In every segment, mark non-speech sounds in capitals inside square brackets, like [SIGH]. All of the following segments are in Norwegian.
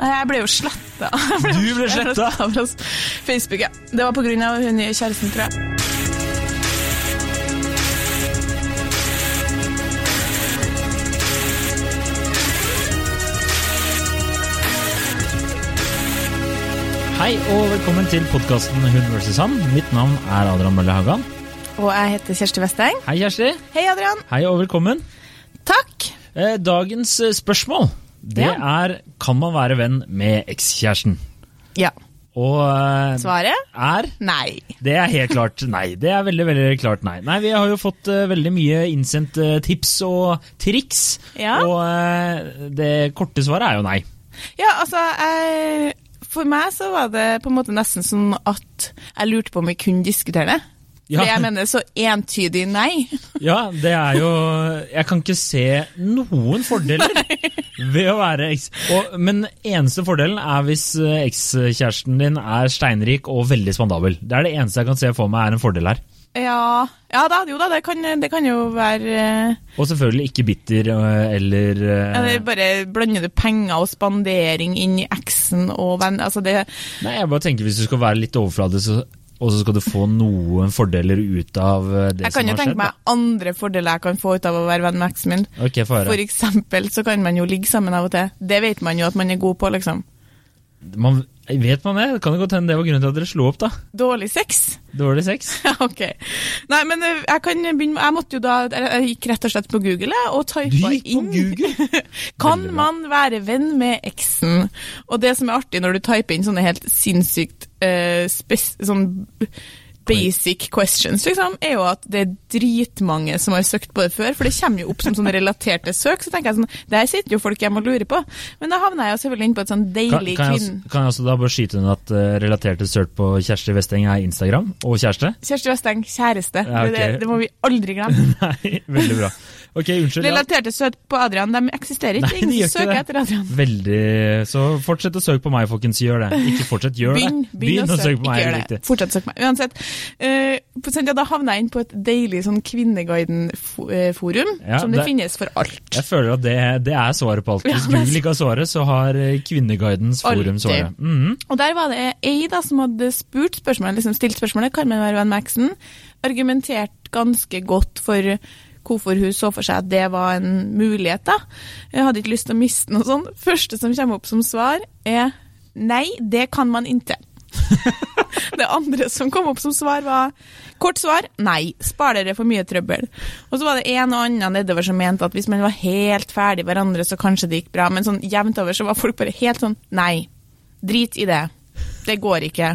Jeg ble jo sletta. [LAUGHS] Du ble sletta? fra Facebook, ja. Det var av hun nye kjæresten, tror jeg. Hei og velkommen til podkasten Hun vs. han. Mitt navn er Adrian Mølle Haugan. Og jeg heter Kjersti Westeng. Hei, Kjersti. Hei, Adrian. Hei og velkommen. Takk. Eh, Dagens eh, spørsmål det er kan man være venn med ekskjæresten. Ja. Og uh, Svaret? er Nei. Det er helt klart nei. Det er veldig veldig klart nei. Nei, Vi har jo fått uh, veldig mye innsendt uh, tips og triks, Ja. og det korte svaret er jo nei. Ja, altså, for meg så var det på en måte nesten sånn at jeg lurte på om vi kunne diskutere det. Ja. For jeg mener så entydig nei. [LAUGHS] Ja, det er jo Jeg kan ikke se noen fordeler ved å være eks... Og, men eneste fordelen er hvis eh, ekskjæresten din er steinrik og veldig spandabel. Det er det eneste jeg kan se for meg er en fordel her. Ja, ja da, jo da, det kan, det kan jo være eh, Og selvfølgelig ikke bitter eh, eller Eller bare blander du penger og spandering inn i eksen og venn... Altså det Nei, jeg bare tenker hvis du skal være litt overfladisk, så- og så skal du få noen fordeler ut av det som har skjedd. Jeg kan jo tenke skjedd. meg andre fordeler jeg kan få ut av å være venn med eksen min. Okay, Ok. For eksempel så kan man jo ligge sammen av og til. Det vet man jo at man er god på, liksom. Man, vet man det? Det kan jo godt hende det var grunnen til at dere slo opp, da. Dårlig sex. Dårlig sex. [LAUGHS] Ok. Nei, men eh, jeg kan begynne Jeg måtte jo da Jeg gikk rett og slett på Google og typa inn Du gikk på Google? [LAUGHS] Kan man være venn med eksen? Og det som er artig når du typer inn sånne helt sinnssykt eh, spes, sånn basic questions, liksom, er jo at det er dritmange som har søkt på det før, for det kommer jo opp som sånne relaterte søk. Så tenker jeg sånn, der sitter jo folk hjemme og lurer på. Men da havner jeg jo selvfølgelig inn på et sånn deilig kan, jeg, kvinn... også- kan jeg også da bare skyte inn at uh, relaterte søk på Kjersti Westeng er Instagram og kjæreste? Kjersti Westeng, kjæreste. Ja, ok. det, det må vi aldri glemme. [LAUGHS] Nei, veldig bra. Ok, unnskyld. Ja. Relaterte søk på Adrian, de eksisterer ikke. Nei, de søker etter Adrian. Veldig Så fortsett å søke på meg, folkens. Gjør det. Ikke fortsett, gjør Begynn, det. begynn, å søke, på meg. ikke gjør det. Fortsett å søke på meg. Uansett. Uh, på Senja, da havna jeg inn på et deilig sånn Kvinneguiden-forum, Ja, som det, det- finnes for alt. Jeg føler at det, det er svaret på alt. Hvis Ja, Google ikke har svaret, så har eh, Kvinneguidens forum Altid. svaret. Mhm. Og der var det ei da som hadde spurt spørsmålet, liksom stilt spørsmålet Carmen Vervan eksen, argumentert ganske godt for hvorfor hun så for seg at det var en mulighet. da. Jeg hadde ikke lyst til å miste den og sånn. Første som kommer opp som svar, er nei, det kan man ikke. [LAUGHS] det andre som kom opp som svar, var kort svar nei, spar dere for mye trøbbel. Og så var det en og annen nedover som mente at hvis man var helt ferdig hverandre, så kanskje det gikk bra, men sånn jevnt over så var folk bare helt sånn nei, drit i det. Det går ikke.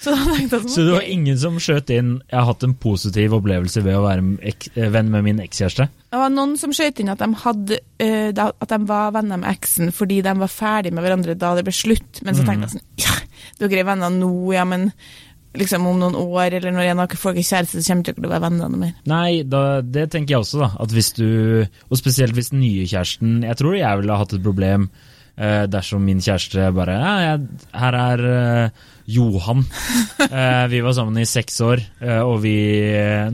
Så sånn, Så det var ingen som skjøt inn 'jeg har hatt en positiv opplevelse ved å være eh, venn med min ekskjæreste'? Det var noen som skjøt inn at de, hadde, uh, at de var venner med eksen fordi de var ferdig med hverandre da det ble slutt. Men så tenkte jeg sånn Ja, dere er venner nå, ja, men liksom om noen år, eller når en av får dere kjæreste, så kommer dere til å være venner mer. Nei, da, det tenker jeg også, da. At hvis du, og spesielt hvis den nye kjæresten Jeg tror jeg ville ha hatt et problem eh, dersom min kjæreste bare ja, jeg, Her er eh, Johan. [LAUGHS] Eh, vi var sammen i seks år, eh, og vi,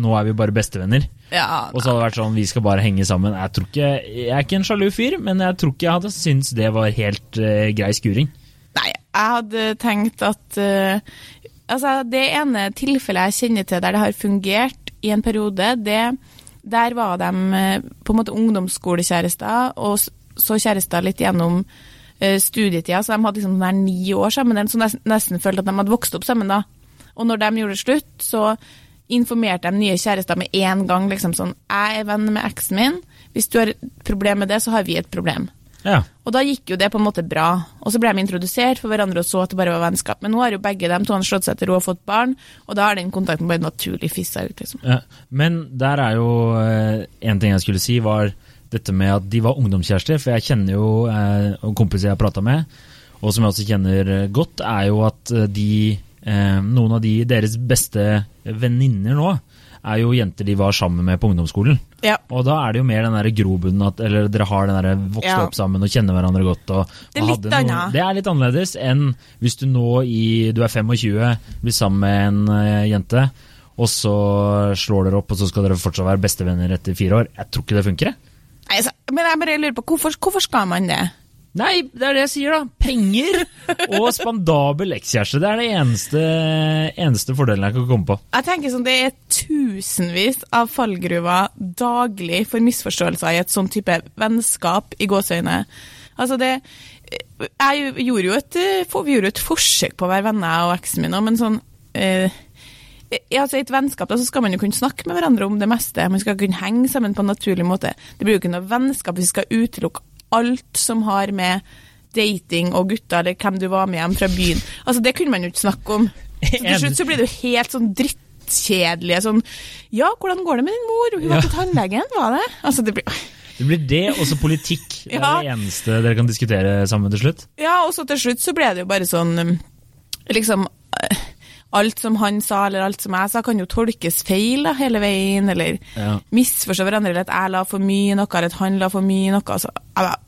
nå er vi bare bestevenner. Ja, Og så hadde det vært sånn vi skal bare henge sammen. Jeg tror ikke, jeg er ikke en sjalu fyr, men jeg tror ikke jeg hadde syntes det var helt eh, grei skuring. Nei, jeg hadde tenkt at uh, Altså, det ene tilfellet jeg kjenner til der det har fungert i en periode, det Der var de eh, på en måte ungdomsskolekjærester, og så kjærester litt gjennom eh, studietida, så de hadde liksom nær ni år sammen, så nesten, nesten følte at de hadde vokst opp sammen da. Og når de gjorde det slutt, så informerte de nye kjærester med en gang liksom sånn Jeg er venn med eksen min. Hvis du har et problem med det, så har vi et problem. Ja. Og da gikk jo det på en måte bra. Og så ble de introdusert for hverandre og så at det bare var vennskap. Men nå har jo begge dem to han slått seg til ro og fått barn, og da har den kontakten bare naturlig fissa ut, liksom. Ja, men der er jo eh, en ting jeg skulle si, var dette med at de var ungdomskjærester. For jeg kjenner jo eh, kompiser jeg har prata med, og som jeg også kjenner eh, godt, er jo at eh, de eh, Noen av de deres beste venninner nå er jo jenter de var sammen med på ungdomsskolen. Ja. Og da er det jo mer den der grobunnen at Eller dere har den der vokst Ja. opp sammen og kjenner hverandre godt. Og, Det er hadde. Det er litt annerledes enn hvis du nå i Du er 25, blir sammen med en uh, jente, og så slår dere opp, og så skal dere fortsatt være bestevenner etter fire år. Jeg tror ikke det funker, jeg. Nei, så, men jeg bare lurer på, hvorfor, hvorfor skal man det? Nei, det er det jeg sier, da. Penger og spandabel ekskjæreste. Det er det eneste, eneste fordelen jeg kan komme på. Jeg tenker sånn, Det er tusenvis av fallgruver daglig for misforståelser i et sånn type vennskap i gåseøyne. Altså det, jeg gjorde jo et, vi gjorde et forsøk på å være venner, og eksen min òg, men sånn eh, altså I et vennskap da, så skal man jo kunne snakke med hverandre om det meste. Man skal kunne henge sammen på en naturlig måte. Det blir jo ikke noe vennskap hvis vi skal utelukke alt som har med dating og gutter, eller hvem du var med hjem fra byen. Altså, Det kunne man jo ikke snakke om. Så til [LAUGHS] slutt så blir det jo helt sånn drittkjedelige sånn Ja, hvordan går det med din mor? Hun var til tannlegen, var det? Altså, det blir... Det blir det, og så politikk. [LAUGHS] Det er ja. det eneste dere kan diskutere sammen til slutt. Ja, og så til slutt så ble det jo bare sånn um, Liksom uh, Alt som han sa, eller alt som jeg sa, kan jo tolkes feil da, hele veien, eller ja. misforstå hverandre, eller at jeg la for mye noe, eller at han la for mye noe. Altså, jeg, bare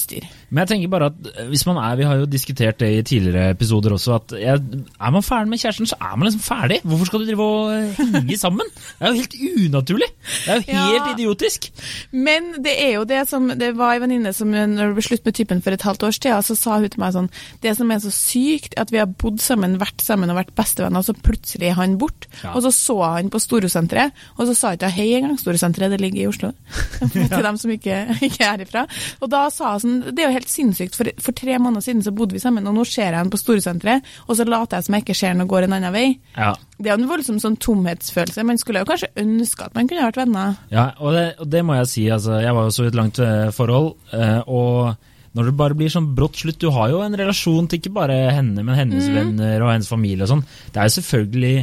styr. Men jeg tenker bare at eh, hvis man er, Vi har jo diskutert det i tidligere episoder også, at jeg, er man ferdig med kjæresten, så er man liksom ferdig. Hvorfor skal du drive og eh, henge sammen? Det er jo helt unaturlig. Det er jo helt ja, idiotisk. Men det er jo det som Det var ei venninne som når det ble slutt med typen for et halvt års tid, så sa hun til meg sånn Det som er så sykt, er at vi har bodd sammen, vært sammen og vært bestevenner, og så plutselig er han borte. Ja. Og så så han på Storosenteret, og så sa ikke hei engang. Storosenteret, det ligger i Oslo. [LAUGHS] Til dem som ikke, ikke er herifra. Og da sa hun sånn Det er jo helt sinnssykt. For, for, tre måneder siden så bodde vi sammen, og nå ser jeg han på Storesenteret, og så later jeg som jeg ikke ser han og går en annen vei. Ja. Det er jo en voldsom sånn tomhetsfølelse. Man skulle jo kanskje ønske at man kunne vært venner. Ja, og det, og det må jeg si. Altså, jeg var jo så i et langt uh, forhold, uh, og når det bare blir sånn brått slutt Du har jo en relasjon til ikke bare henne, men hennes mm. venner og hennes familie og sånn. Det er jo selvfølgelig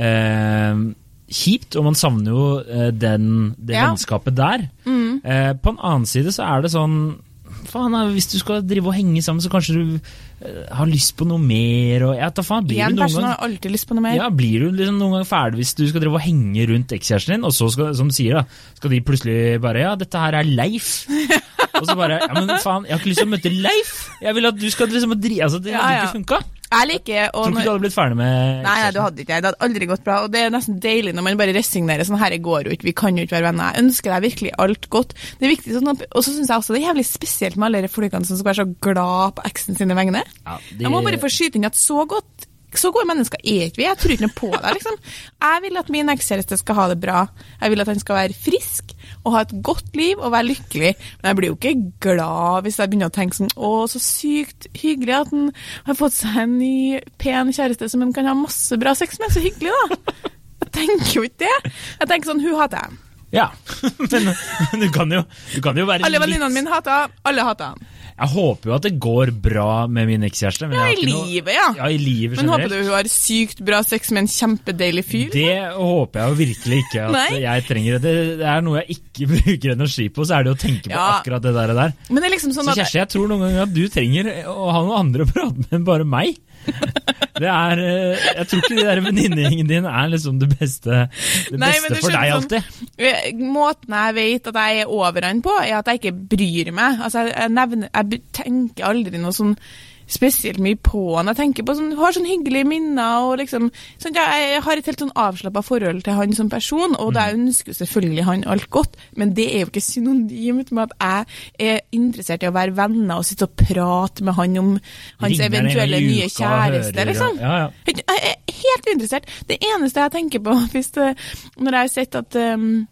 eh, kjipt, og man savner jo eh, den, det ja. vennskapet der. Mm. Eh, på en annen side så er det sånn faen, hvis du skal drive og henge sammen, så kanskje du uh, har lyst på noe mer. Og, ja, faen, blir en du person har alltid lyst på noe mer. Ja, Blir du liksom noen gang ferdig hvis du skal drive og henge rundt ekskjæresten din, og så skal, som du sier, da, skal de plutselig bare Ja, dette her er Leif. [LAUGHS] og så bare Ja, men faen, jeg har ikke lyst til å møte Leif! Jeg vil at du skal liksom drive Altså, det ja, ja. ikke funka. Jeg liker Tror du ikke du hadde blitt ferdig med Nei, nei, du hadde ikke det. Det hadde aldri gått bra. Og det er nesten deilig når man bare resignerer sånn her går jo ikke, vi kan jo ikke være venner. Jeg ønsker deg virkelig alt godt. Det er viktig sånn, Og så syns jeg også det er jævlig spesielt med alle de folkene som skal være så glad på eksen sine vegne. Ja, de... Jeg må bare få skyte inn at så godt så gode mennesker er ikke vi. Jeg tror ikke noe på det. liksom. Jeg vil at min ekskjæreste skal ha det bra. Jeg vil at han skal være frisk og ha et godt liv og være lykkelig. Men jeg blir jo ikke glad hvis jeg begynner å tenke sånn Å, så sykt hyggelig at han har fått seg en ny, pen kjæreste som han kan ha masse bra sex med. Så hyggelig, da. Jeg tenker jo ikke det. Jeg tenker sånn Hun hater jeg. Ja, [LAUGHS] men, men du, kan jo, du kan jo være Alle venninnene mine hater alle hater han. Jeg håper jo at det går bra med min ekskjæreste. Ja, i livet, ja. ja. i livet Men håper du hun har sykt bra sex med en kjempedeilig fyr? Det håper jeg jo virkelig ikke at jeg trenger. Det, det er noe jeg ikke [LAUGHS] bruker energi på, så er det å tenke på ja. akkurat det der. Men det er liksom sånn så Kjersti, jeg tror noen ganger at du trenger å ha noen andre å prate med enn bare meg. Det er eh, Jeg tror ikke de der venninnegjengen din er liksom det beste, det Nei, beste for deg alltid. Sånn, måten jeg vet at jeg er over han på, er at jeg ikke bryr meg. Altså, jeg, nevner, jeg tenker aldri noe sånn spesielt mye på han. Jeg tenker på sånn, har sånn hyggelige minner. og liksom, sånn, Jeg har et helt sånn avslappa forhold til han som person, og da mm. ønsker selvfølgelig han alt godt, men det er jo ikke synonymt med at jeg er interessert i å være venner og sitte og prate med han om hans Ringer eventuelle nye kjæreste. liksom. Ja, ja. Jeg er helt uinteressert. Det eneste jeg tenker på [LAUGHS] hvis det, når jeg har sett at um,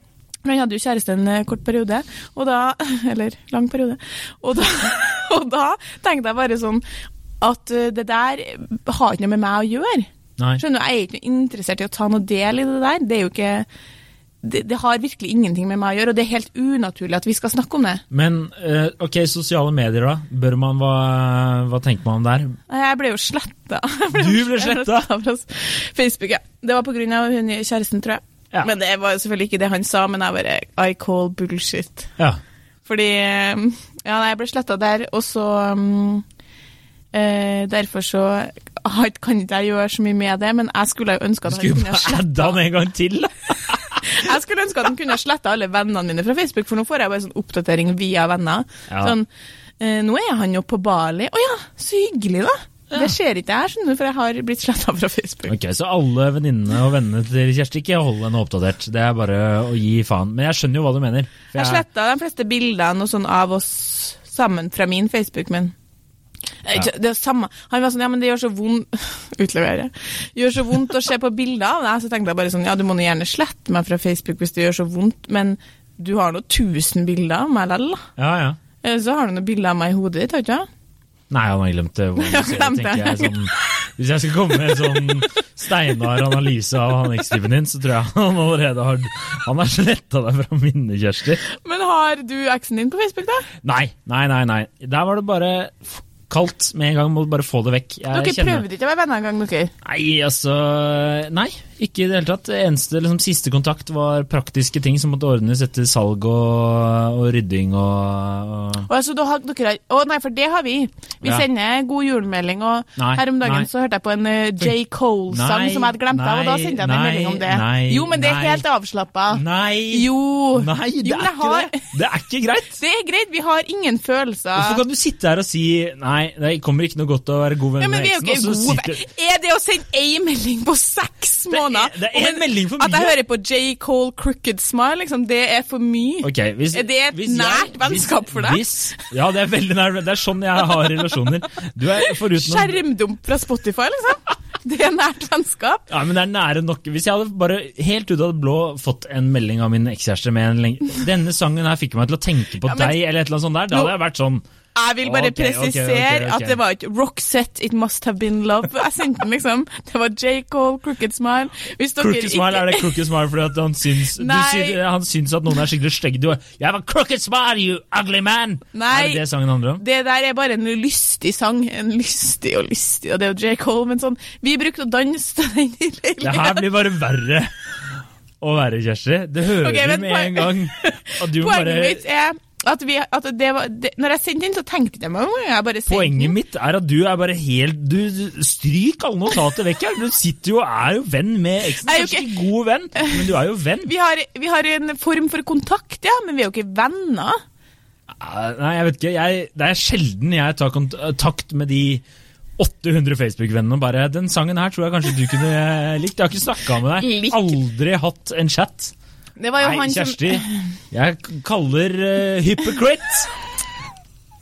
han hadde jo kjæreste en eh, kort periode, og da [LAUGHS] Eller lang periode. Og da, [LAUGHS] og da tenkte jeg bare sånn at eh, det der har ikke noe med meg å gjøre. Nei. Skjønner du, Jeg er ikke interessert i å ta noe del i det der. Det er jo ikke det, det, har virkelig ingenting med meg å gjøre, og det er helt unaturlig at vi skal snakke om det. Men uh, ok, sosiale medier, da? Bør man, hva, hva tenker man om der? Jeg ble jo sletta. [LAUGHS] Du ble sletta? Facebook, ja. Det var på grunn av hun kjæresten, tror jeg. Ja. Men det var selvfølgelig ikke det han sa, men jeg bare I call bullshit. Ja. Fordi Ja, jeg ble sletta der, og så um, eh, Derfor så kan ikke jeg gjøre så mye med det, men jeg skulle jo ønske at han kunne sletta han en gang til, [LAUGHS] jeg skulle ønske at han kunne sletta alle vennene mine fra Facebook, for nå får jeg bare sånn oppdatering via venner. Ja. Sånn, eh, nå er han jo på Bali. Å ja, så hyggelig, da. Ja. Det skjer ikke her, skjønner du, for jeg har blitt sletta fra Facebook. Ok, Så alle venninnene og vennene til Kjersti ikke hold henne oppdatert? Det er bare å gi faen. Men jeg skjønner jo hva du mener. jeg jeg sletta de fleste bildene sånn av oss sammen fra min Facebook, men ja. Det samme. Han var sånn, ja, men det gjør så vondt [LAUGHS] Utlevere. Gjør så vondt å se på bilder av deg. Så tenkte jeg bare sånn, ja, du må nå gjerne slette meg fra Facebook hvis det gjør så vondt, men du har nå 1000 bilder av meg likevel. Ja, ja. Så har du noen bilder av meg i hodet ditt, har du ikke? Nei, han har glemt det. [LAUGHS] ser jeg. Sånn, hvis jeg skal komme med en sånn steinar analyse av han ekstyven din, så tror jeg han allerede har Han har sletta deg fra minnet, Kjersti. Men har du eksen din på Facebook, da? Nei, nei, nei. nei. Der var det bare kaldt med en gang. Må bare få det vekk. Jeg Dere kjenner- prøvde ikke å være venner engang, dere? Nei, altså Nei, ikke i det hele tatt. Eneste liksom, siste kontakt var praktiske ting som måtte ordnes etter salg og, og rydding og, og altså, dere Å nei, for det har vi. Vi Ja. sender god julemelding, og Nei, her om dagen nei. så hørte jeg på en eh, J. Cole-sang som jeg hadde glemt av, og da sendte jeg en melding om det. jo, men det er helt avslappa. Nei! Jo. Nei, det Jo, er ikke har- det! Det er ikke greit! [LAUGHS] Det er greit, vi har ingen følelser. Hvorfor kan du sitte her og si Nei, det kommer ikke noe godt å være god venn ja, men med eksen? og så sitter- Er det å sende ei melding på seks Det er- måneder? det er en melding for mye. At jeg hører på J. Cole Crooked Smile, liksom, det er for mye. Okay, hvis, Er det et hvis jeg- nært vennskap for deg? Hvis, ja, det er veldig nært. Det er sånn jeg har relasjoner. Du er foruten Skjermdump fra Spotify, liksom. Det er nært vennskap. Ja, men det er nære nok. Hvis jeg hadde bare helt ut av det blå fått en melding av min ekskjæreste med en lenge Denne sangen her fikk meg til å tenke på Ja, men- deg, eller et eller annet sånt der. Da hadde jeg vært sånn Jeg vil bare okay, ok, presisere okay, okay, at det var ikke Roxette, It Must Have Been Love. Jeg sendte den, liksom. Det var J. Cole, Crooked Smile. Crooked smile, ikke er det crooked smile fordi han syns, du Nei. han syns at noen er skikkelig stygge? Du Jeg var crooked smile, you ugly man! Nei. Er det det sangen handler om? Det der er bare en lystig sang. En lystig og lystig, og det er jo J. Cole, men sånn Vi brukte å danse til den i Det her blir bare verre å være, Kjersti. Det hører okay, men med en gang. [LAUGHS] Og du Poenget bare mitt er at, vi, at det var det, Når jeg sendte den, så tenkte jeg meg om. Jeg bare Poenget den. mitt er at du er bare helt Du du- stryk alle notater vekk her. Du sitter jo og er jo venn med eksen. Er ikke god venn, men du er jo venn. Vi har, vi har en form for kontakt, ja, men vi er jo ikke venner. Eh, Nei, jeg vet ikke. Jeg, det er sjelden jeg tar kontakt med de 800 Facebook-vennene og bare 'Den sangen her tror jeg kanskje du kunne likt'. Jeg har ikke snakka med deg. Aldri hatt en chat. Det var jo Nei, han Kjersti. som Jeg kaller uh, hypocrite.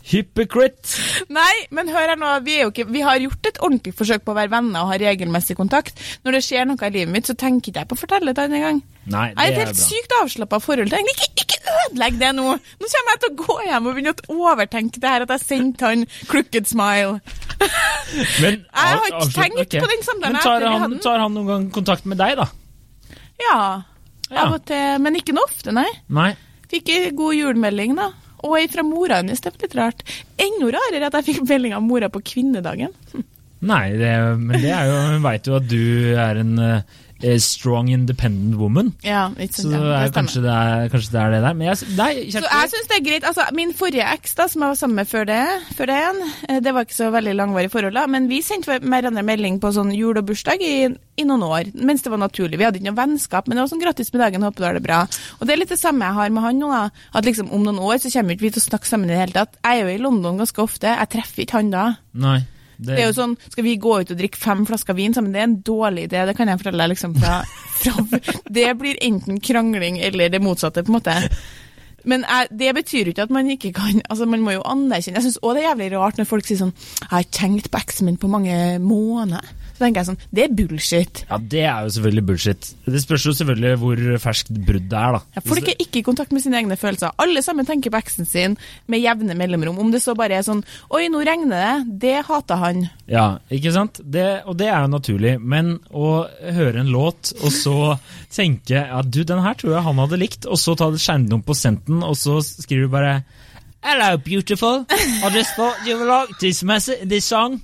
Hypocrite. Nei, men hør her nå. Vi, jo ikke, vi har gjort et ordentlig forsøk på å være venner og ha regelmessig kontakt. Når det skjer noe i livet mitt, så tenker ikke jeg på å fortelle det en gang. Nei, Jeg er bra et er helt bra. sykt avslappa forhold til. Ikke, ikke ødelegg det nå! Nå kommer jeg til å gå hjem og begynne å overtenke det her at jeg sendte han crooked smile. Men, [LAUGHS] Jeg har ikke tenkt okay. på den samtalen Men tar han, tar han noen gang kontakt med deg, da? Ja, Ja. av og til. Men ikke noe ofte, nei. Nei. Fikk ei god julemelding, da. Og ei fra mora hennes, det var litt rart. Enda rarere at jeg fikk melding av mora på kvinnedagen. Nei, det, men det er jo Hun veit jo at du er en eh, strong, independent woman. Ja, ikke Så sant, det ja, er, det kanskje, det er, kanskje det er det der. Men jeg, nei, Så jeg syns det er greit. Altså, min forrige eks, da, som jeg var sammen med før det, før det igjen, eh, det var ikke så veldig langvarig forhold, da, men vi sendte hverandre melding på sånn jul og bursdag i, i noen år, mens det var naturlig. Vi hadde ikke noe vennskap, men det var sånn grattis med dagen, håper du har det bra. Og det er litt det samme jeg har med han nå, da. At liksom om noen år så kommer ikke vi til å snakke sammen i det hele tatt. Jeg er jo i London ganske ofte, jeg treffer ikke han da. nei. Det er jo sånn, Skal vi gå ut og drikke fem flasker vin sammen? Det er en dårlig idé, det kan jeg fortelle deg. liksom fra, [LAUGHS] fra Det blir enten krangling eller det motsatte, på en måte. Men jeg, det betyr jo ikke at man ikke kan altså Man må jo anerkjenne Jeg syns òg det er jævlig rart når folk sier sånn 'Jeg har tenkt på eksen min på mange måneder'. Så tenker jeg sånn Det er bullshit. Ja, det er jo selvfølgelig bullshit. Det spørs jo selvfølgelig hvor ferskt brudd det er, da. Ja, folk er ikke i kontakt med sine egne følelser. Alle sammen tenker på eksen sin med jevne mellomrom. Om det så bare er sånn 'Oi, nå regner det', det hater han. Ja, ikke sant? Det, og det er jo naturlig. Men å høre en låt, og så tenke ja, du, den her tror jeg han hadde likt, og så ta det skjermdump på senten, og så skriver du bare Hello, beautiful. I just thought you would like this, message, this song.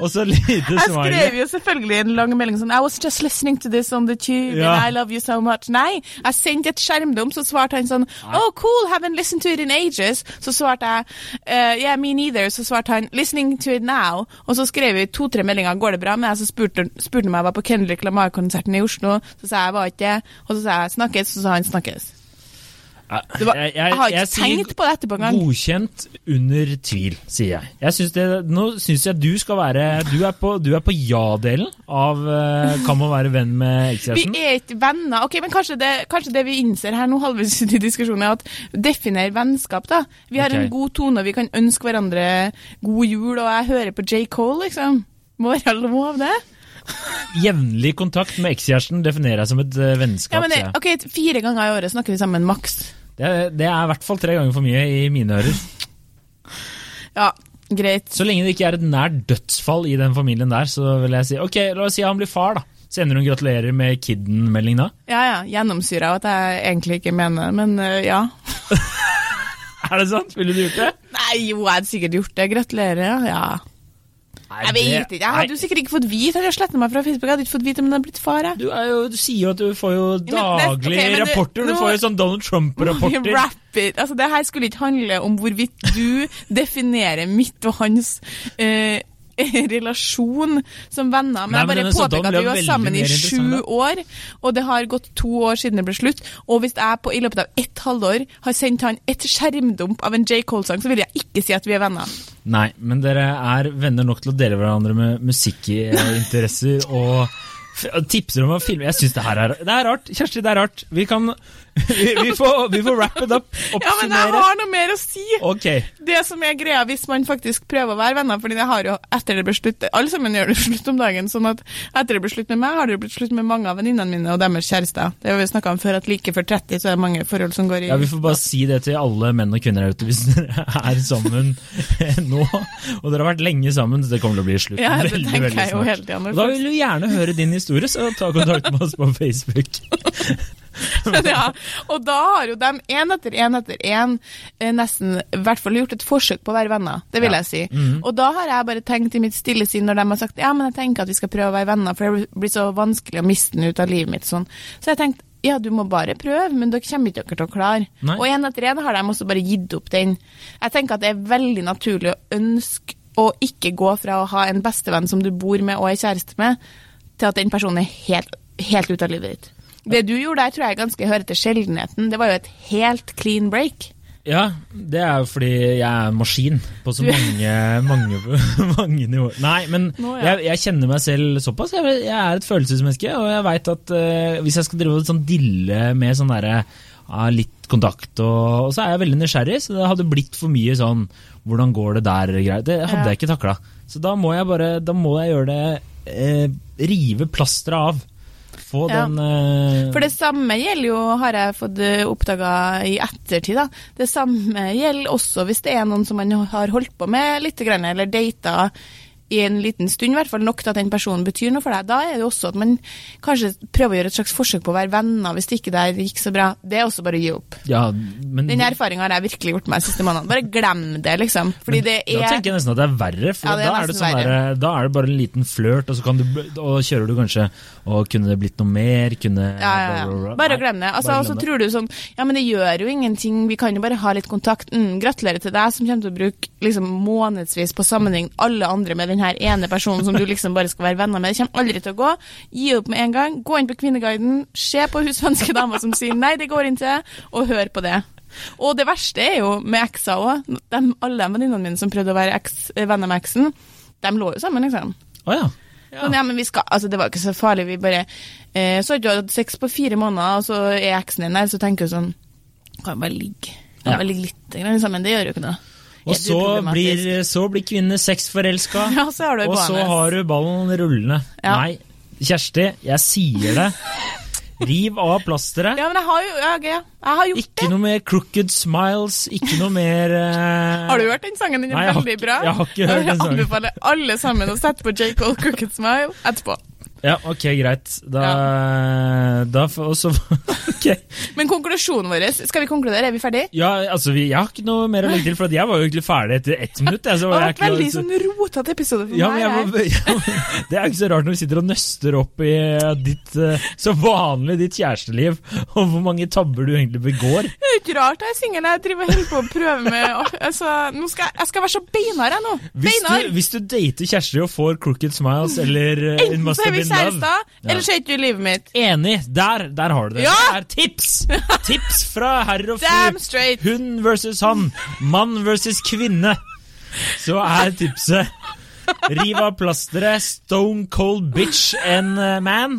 Og så lite Jeg skrev jo selvfølgelig en lang melding sånn I was just listening to this on the tube, Ja. and I love you so much. Nei, jeg sendte et skjermdump, så svarte han sånn Oh, cool, haven't listened to it in ages. Så svarte jeg uh, Yeah, me neither. Så svarte han Listening to it now. Og så skrev vi to-tre meldinger. Går det bra med deg? Så spurte spurte han om jeg var på Kendrick Lamar-konserten i Oslo. Så sa jeg var ikke det. Og så sa jeg snakkes, så sa han snakkes. Var, jeg, jeg, har ikke jeg tenkt på det etterpå engang. Godkjent under tvil, sier jeg. jeg synes det, nå syns jeg du skal være Du er på, på ja-delen av eh, Kan man være venn med Vi er ikke venner. Ok, men kanskje det, kanskje det vi innser her nå, halvveis [LAUGHS] i diskusjonen, er at definer vennskap, da. Vi har okay. en god tone, og vi kan ønske hverandre god jul, og jeg hører på J. Cole, liksom. Må være lov, det. [LAUGHS] Jevnlig kontakt med ekskjæresten definerer jeg som et eh, vennskap. Ja, men ok, Fire ganger i året snakker vi sammen, maks. Det, det er i hvert fall tre ganger for mye i mine ører. Ja, greit. Så lenge det ikke er et nært dødsfall i den familien der, så vil jeg si ok, la oss si han blir far, da. Sender hun 'gratulerer med kidden'-melding da? Ja, ja. Gjennomsyra av at jeg egentlig ikke mener men øh, ja. [LAUGHS] Er det sant? Ville du gjort det? Nei, jo, jeg hadde sikkert gjort det. Gratulerer, ja. Nei, Jeg vet det- ikke. Jeg hadde jo sikkert ikke fått vite. Jeg sletta meg fra Facebook. Jeg hadde ikke fått vite om jeg hadde blitt far. Jeg. Du, jo, du sier jo at du får jo daglige okay, rapporter. Du nå- får jo sånn Donald Trump-rapporter. Altså, det her skulle ikke handle om hvorvidt du [LAUGHS] definerer mitt og hans eh, relasjon som venner. Men Nei, jeg men bare denne påpeker at vi var sammen i sju år, og det har gått to år siden det ble slutt. Og hvis jeg på, i løpet av ett halvår har sendt han et skjermdump av en J. Cole-sang, så vil jeg ikke si at vi er venner. Nei, men dere er venner nok til å dele hverandre med musikkinteresser og tipser om å filme. Jeg syns det her er Det er rart. Kjersti, det er rart. Vi kan Vi, vi, får, vi får wrap it up. [LAUGHS] Ja, men jeg har noe mer å si! Okay. Det som er greia hvis man faktisk prøver å være venner, fordi det har jo etter det ble slutt Alle sammen gjør det slutt om dagen, sånn at etter det ble slutt med meg, har det blitt slutt med mange av venninnene mine og deres kjærester. Det har vi snakka om før, at like før 30 så er det mange forhold som går i Ja, Vi får bare si det til alle menn og kvinner her ute hvis dere er sammen [LAUGHS] nå. Og dere har vært lenge sammen, så det kommer til å bli slutt Ja, det veldig, veldig snart. da vil vi gjerne høre din historie, så ta kontakt med oss på Facebook. [LAUGHS] [LAUGHS] ja, og da har jo de én etter én etter én eh, nesten i hvert fall gjort et forsøk på å være venner. Det vil Ja. jeg si. Mhm. Og da har jeg bare tenkt i mitt stille sinn når de har sagt ja, men jeg tenker at vi skal prøve å være venner, for det blir så vanskelig å miste den ut av livet mitt. Sånn. Så jeg tenkte ja, du må bare prøve, men dere kommer ikke dere til å klare. Nei. Og én etter én har de også bare gitt opp den. Jeg tenker at det er veldig naturlig å ønske å ikke gå fra å ha en bestevenn som du bor med og er kjæreste med, til at den personen er helt, helt ute av livet ditt. Det du gjorde der, tror jeg ganske hører til sjeldenheten. Det var jo et helt clean break. Ja, det er jo fordi jeg er en maskin på så mange, mange, [LAUGHS] mange nivåer. Nei, men Nå, ja. jeg, jeg kjenner meg selv såpass. Jeg, jeg er et følelsesmenneske, og jeg veit at uh, hvis jeg skal drive sånn dille med sånn derre ja, litt kontakt, og, og så er jeg veldig nysgjerrig, så det hadde blitt for mye sånn Hvordan går det der? Det hadde jeg ikke takla. Så da må jeg bare Da må jeg gjøre det eh, Rive plasteret av. Få Ja. den uh... For det samme gjelder jo, har jeg fått oppdaga i ettertid, da. Det samme gjelder også hvis det er noen som man har holdt på med litt, eller data i en liten stund, i hvert fall nok til at den personen betyr noe for deg. Da er det også at man kanskje prøver å gjøre et slags forsøk på å være venner hvis det ikke der gikk så bra. Det er også bare å gi opp. ja, men, Den erfaringa har jeg virkelig gjort meg de siste månedene. Bare glem det, liksom. Fordi det Da er tenker jeg nesten at det er verre, for Ja, det er da, er det sånn der, da er det bare en liten flørt, og så kan du, og kjører du kanskje Og kunne det blitt noe mer? Kunne ja, ja. Bare glem det. Altså, og så tror du sånn Ja, men det gjør jo ingenting, vi kan jo bare ha litt kontakt. Mm, gratulerer til deg som kommer til å bruke liksom månedsvis på sammenheng alle andre med den her ene personen som du liksom bare skal være venner med. Det kommer aldri til å gå. Gi opp med en gang. Gå inn på Kvinneguiden, se på hun svenske dama som sier nei, det går ikke, og hør på det. Og det verste er jo med ekser òg. Alle venninnene mine som prøvde å være eks, venner med eksen, de lå jo sammen, liksom. Oh, ja. Sånn, ja, men vi skal, altså Det var ikke så farlig. Vi bare eh, Så har du hatt sex på fire måneder, og så er eksen din der, så tenker du sånn Kan bare ligge. Kan Ja. bare ligge litt sammen. Det gjør jo ikke noe. Og så blir, så blir kvinnene sexforelska, [LAUGHS] Ja, så har du og så har du ballen rullende. Ja. Nei, Kjersti, jeg sier det. Riv av plasteret. Ja, men jeg har jo ja. Jeg har gjort Ikke det. noe mer crooked smiles, ikke noe mer uh... [LAUGHS] Har du hørt den sangen? Den er Nei, jeg veldig ikke- bra. jeg har ikke hørt den sangen. Jeg anbefaler alle sammen å sette på J. Cole Crooked Smile etterpå. Ja, ok, greit. Da, da får- Og [LAUGHS] Ok. Men konklusjonen vår Skal vi konkludere? Er vi ferdige? Ja, altså, vi, jeg har ikke noe mer å legge til, for jeg var jo egentlig ferdig etter ett minutt. Jeg, så Det var vært veldig så- sånn rotete episode for ja, meg. jeg jeg. [LAUGHS] ja, Det er ikke så rart når vi sitter og nøster opp i eh, ditt eh, så vanlig ditt kjæresteliv, [LAUGHS] og hvor mange tabber du egentlig begår. Det er ikke rart jeg er singel. Jeg driver og holder på å prøve med altså, skal jeg, skal være så beinhard, jeg nå. Hvis du, hvis du dater Kjersti og får crooked smiles eller eh, Enten så er vi love. Ja. ellers er du i livet mitt. Enig! Der, der har du det. Ja! Det er tips! Tips fra herr og fru. Hun versus han. Mann versus kvinne. Så er tipset Riv av plasteret, stone cold bitch and eh, man.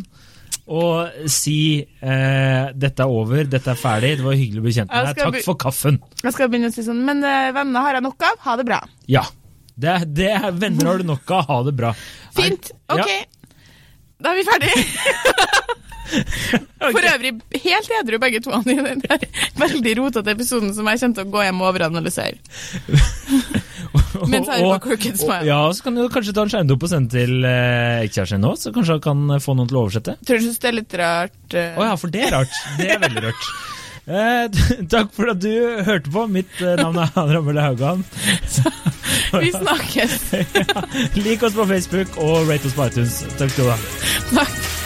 Og si eh, 'dette er over, dette er ferdig, det var hyggelig å bli kjent med deg, takk for kaffen'. Jeg skal begynne å si sånn, men uh, venner har jeg nok av, ha det bra. Ja. Det, det er Venner har du nok av, ha det bra. Fint, ok. ja. Da er vi ferdige. [LAUGHS] For øvrig helt edru begge to i den der veldig rotete episoden som jeg kommer til å gå hjem og overanalysere. Mens på Crooked Smile. Ja, så kan du kanskje ta en skjermdump og sende til eh, ekskjæresten din så kanskje han kan få noen til å oversette. Tror du synes det er litt rart? Å uh... oh, ja, for det er rart. Det er veldig rart. [LAUGHS] Eh, [LAUGHS] takk for at du hørte på. Mitt eh, navn er Han Mølle Haugan. [LAUGHS] Vi snakkes. [LAUGHS] Lik oss på Facebook og rate oss på iTunes. Takk skal du ha. Takk.